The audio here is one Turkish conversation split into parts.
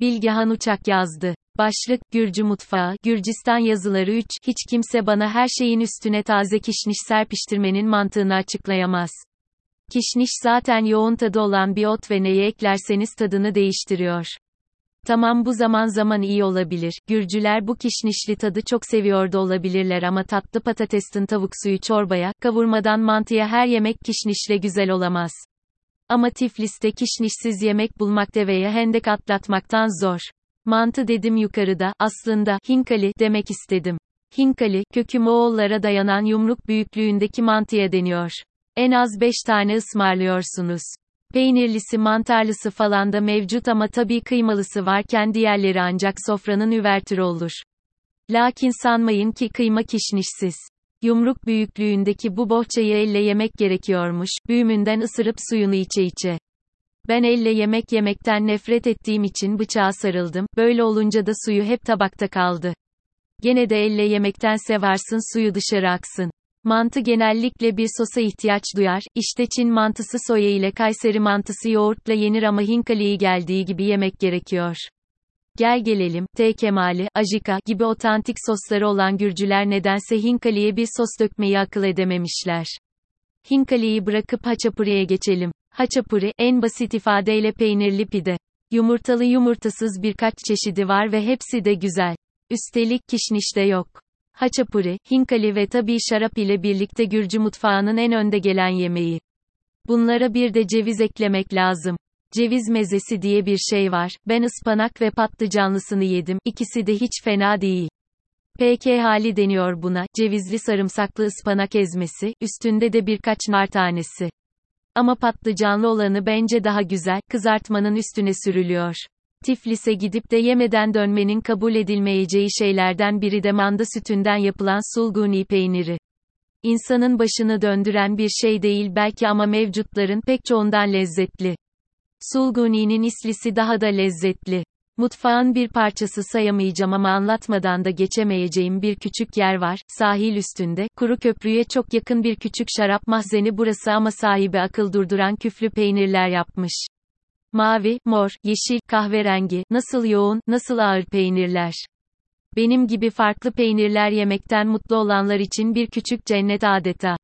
Bilgehan Uçak yazdı. Başlık, Gürcü Mutfağı, Gürcistan yazıları 3, hiç kimse bana her şeyin üstüne taze kişniş serpiştirmenin mantığını açıklayamaz. Kişniş zaten yoğun tadı olan bir ot ve neyi eklerseniz tadını değiştiriyor. Tamam bu zaman zaman iyi olabilir. Gürcüler bu kişnişli tadı çok seviyor da olabilirler ama tatlı patatesin tavuk suyu çorbaya, kavurmadan mantıya her yemek kişnişle güzel olamaz. Ama Tiflis'te kişnişsiz yemek bulmak deveye hendek atlatmaktan zor. Mantı dedim yukarıda, aslında, hinkali, demek istedim. Hinkali, kökü Moğollara dayanan yumruk büyüklüğündeki mantıya deniyor. En az 5 tane ısmarlıyorsunuz. Peynirlisi mantarlısı falan da mevcut ama tabii kıymalısı varken diğerleri ancak sofranın üvertürü olur. Lakin sanmayın ki kıyma kişnişsiz. Yumruk büyüklüğündeki bu bohçayı elle yemek gerekiyormuş, büyümünden ısırıp suyunu içe içe. Ben elle yemek yemekten nefret ettiğim için bıçağa sarıldım, böyle olunca da suyu hep tabakta kaldı. Gene de elle yemektense varsın suyu dışarı aksın. Mantı genellikle bir sosa ihtiyaç duyar, işte Çin mantısı soya ile Kayseri mantısı yoğurtla yenir ama Hinkali'yi geldiği gibi yemek gerekiyor. Gel gelelim, T. Kemali, Ajika gibi otantik sosları olan Gürcüler nedense Hinkali'ye bir sos dökmeyi akıl edememişler. Hinkali'yi bırakıp haçapuriye geçelim. Haçapuri, en basit ifadeyle peynirli pide. Yumurtalı yumurtasız birkaç çeşidi var ve hepsi de güzel. Üstelik kişniş de yok. Haçapuri, hinkali ve tabii şarap ile birlikte Gürcü mutfağının en önde gelen yemeği. Bunlara bir de ceviz eklemek lazım. Ceviz mezesi diye bir şey var. Ben ıspanak ve patlıcanlısını yedim. İkisi de hiç fena değil. PK hali deniyor buna. Cevizli sarımsaklı ıspanak ezmesi, üstünde de birkaç nar tanesi. Ama patlıcanlı olanı bence daha güzel, kızartmanın üstüne sürülüyor. Tiflis'e gidip de yemeden dönmenin kabul edilmeyeceği şeylerden biri de manda sütünden yapılan sulguni peyniri. İnsanın başını döndüren bir şey değil belki ama mevcutların pek çoğundan lezzetli. Sulguni'nin islisi daha da lezzetli. Mutfağın bir parçası sayamayacağım ama anlatmadan da geçemeyeceğim bir küçük yer var, sahil üstünde, kuru köprüye çok yakın bir küçük şarap mahzeni burası ama sahibi akıl durduran küflü peynirler yapmış. Mavi, mor, yeşil, kahverengi, nasıl yoğun, nasıl ağır peynirler. Benim gibi farklı peynirler yemekten mutlu olanlar için bir küçük cennet adeta.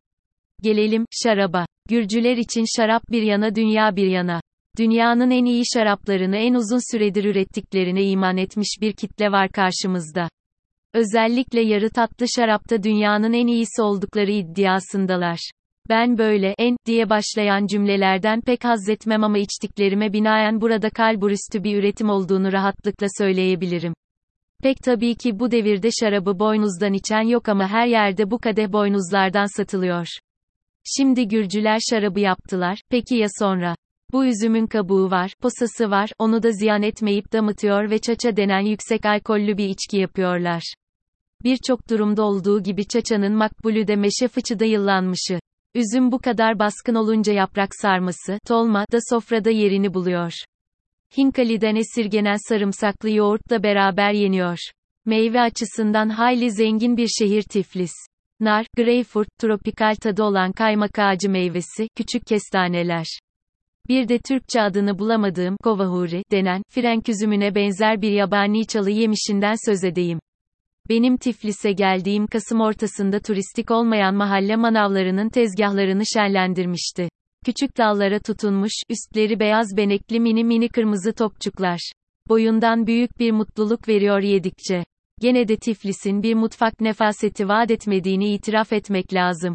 Gelelim, şaraba. Gürcüler için şarap bir yana dünya bir yana. Dünyanın en iyi şaraplarını en uzun süredir ürettiklerine iman etmiş bir kitle var karşımızda. Özellikle yarı tatlı şarapta dünyanın en iyisi oldukları iddiasındalar. Ben böyle, en, diye başlayan cümlelerden pek haz etmem ama içtiklerime binaen burada kalburüstü bir üretim olduğunu rahatlıkla söyleyebilirim. Pek tabii ki bu devirde şarabı boynuzdan içen yok ama her yerde bu kadeh boynuzlardan satılıyor. Şimdi Gürcüler şarabı yaptılar, peki ya sonra? Bu üzümün kabuğu var, posası var, onu da ziyan etmeyip damıtıyor ve çaça denen yüksek alkollü bir içki yapıyorlar. Birçok durumda olduğu gibi çaçanın makbulü de meşe fıçıda yıllanmışı. Üzüm bu kadar baskın olunca yaprak sarması, tolma, da sofrada yerini buluyor. Hinkali'den esirgenen sarımsaklı yoğurtla beraber yeniyor. Meyve açısından hayli zengin bir şehir Tiflis. Nar, greyfurt, tropikal tadı olan kaymak ağacı meyvesi, küçük kestaneler. Bir de Türkçe adını bulamadığım, kovahuri, denen, frenk üzümüne benzer bir yabani çalı yemişinden söz edeyim. Benim Tiflis'e geldiğim Kasım ortasında turistik olmayan mahalle manavlarının tezgahlarını şenlendirmişti. Küçük dallara tutunmuş, üstleri beyaz benekli mini mini kırmızı topçuklar. Boyundan büyük bir mutluluk veriyor yedikçe. Gene de Tiflis'in bir mutfak nefaseti vaat etmediğini itiraf etmek lazım.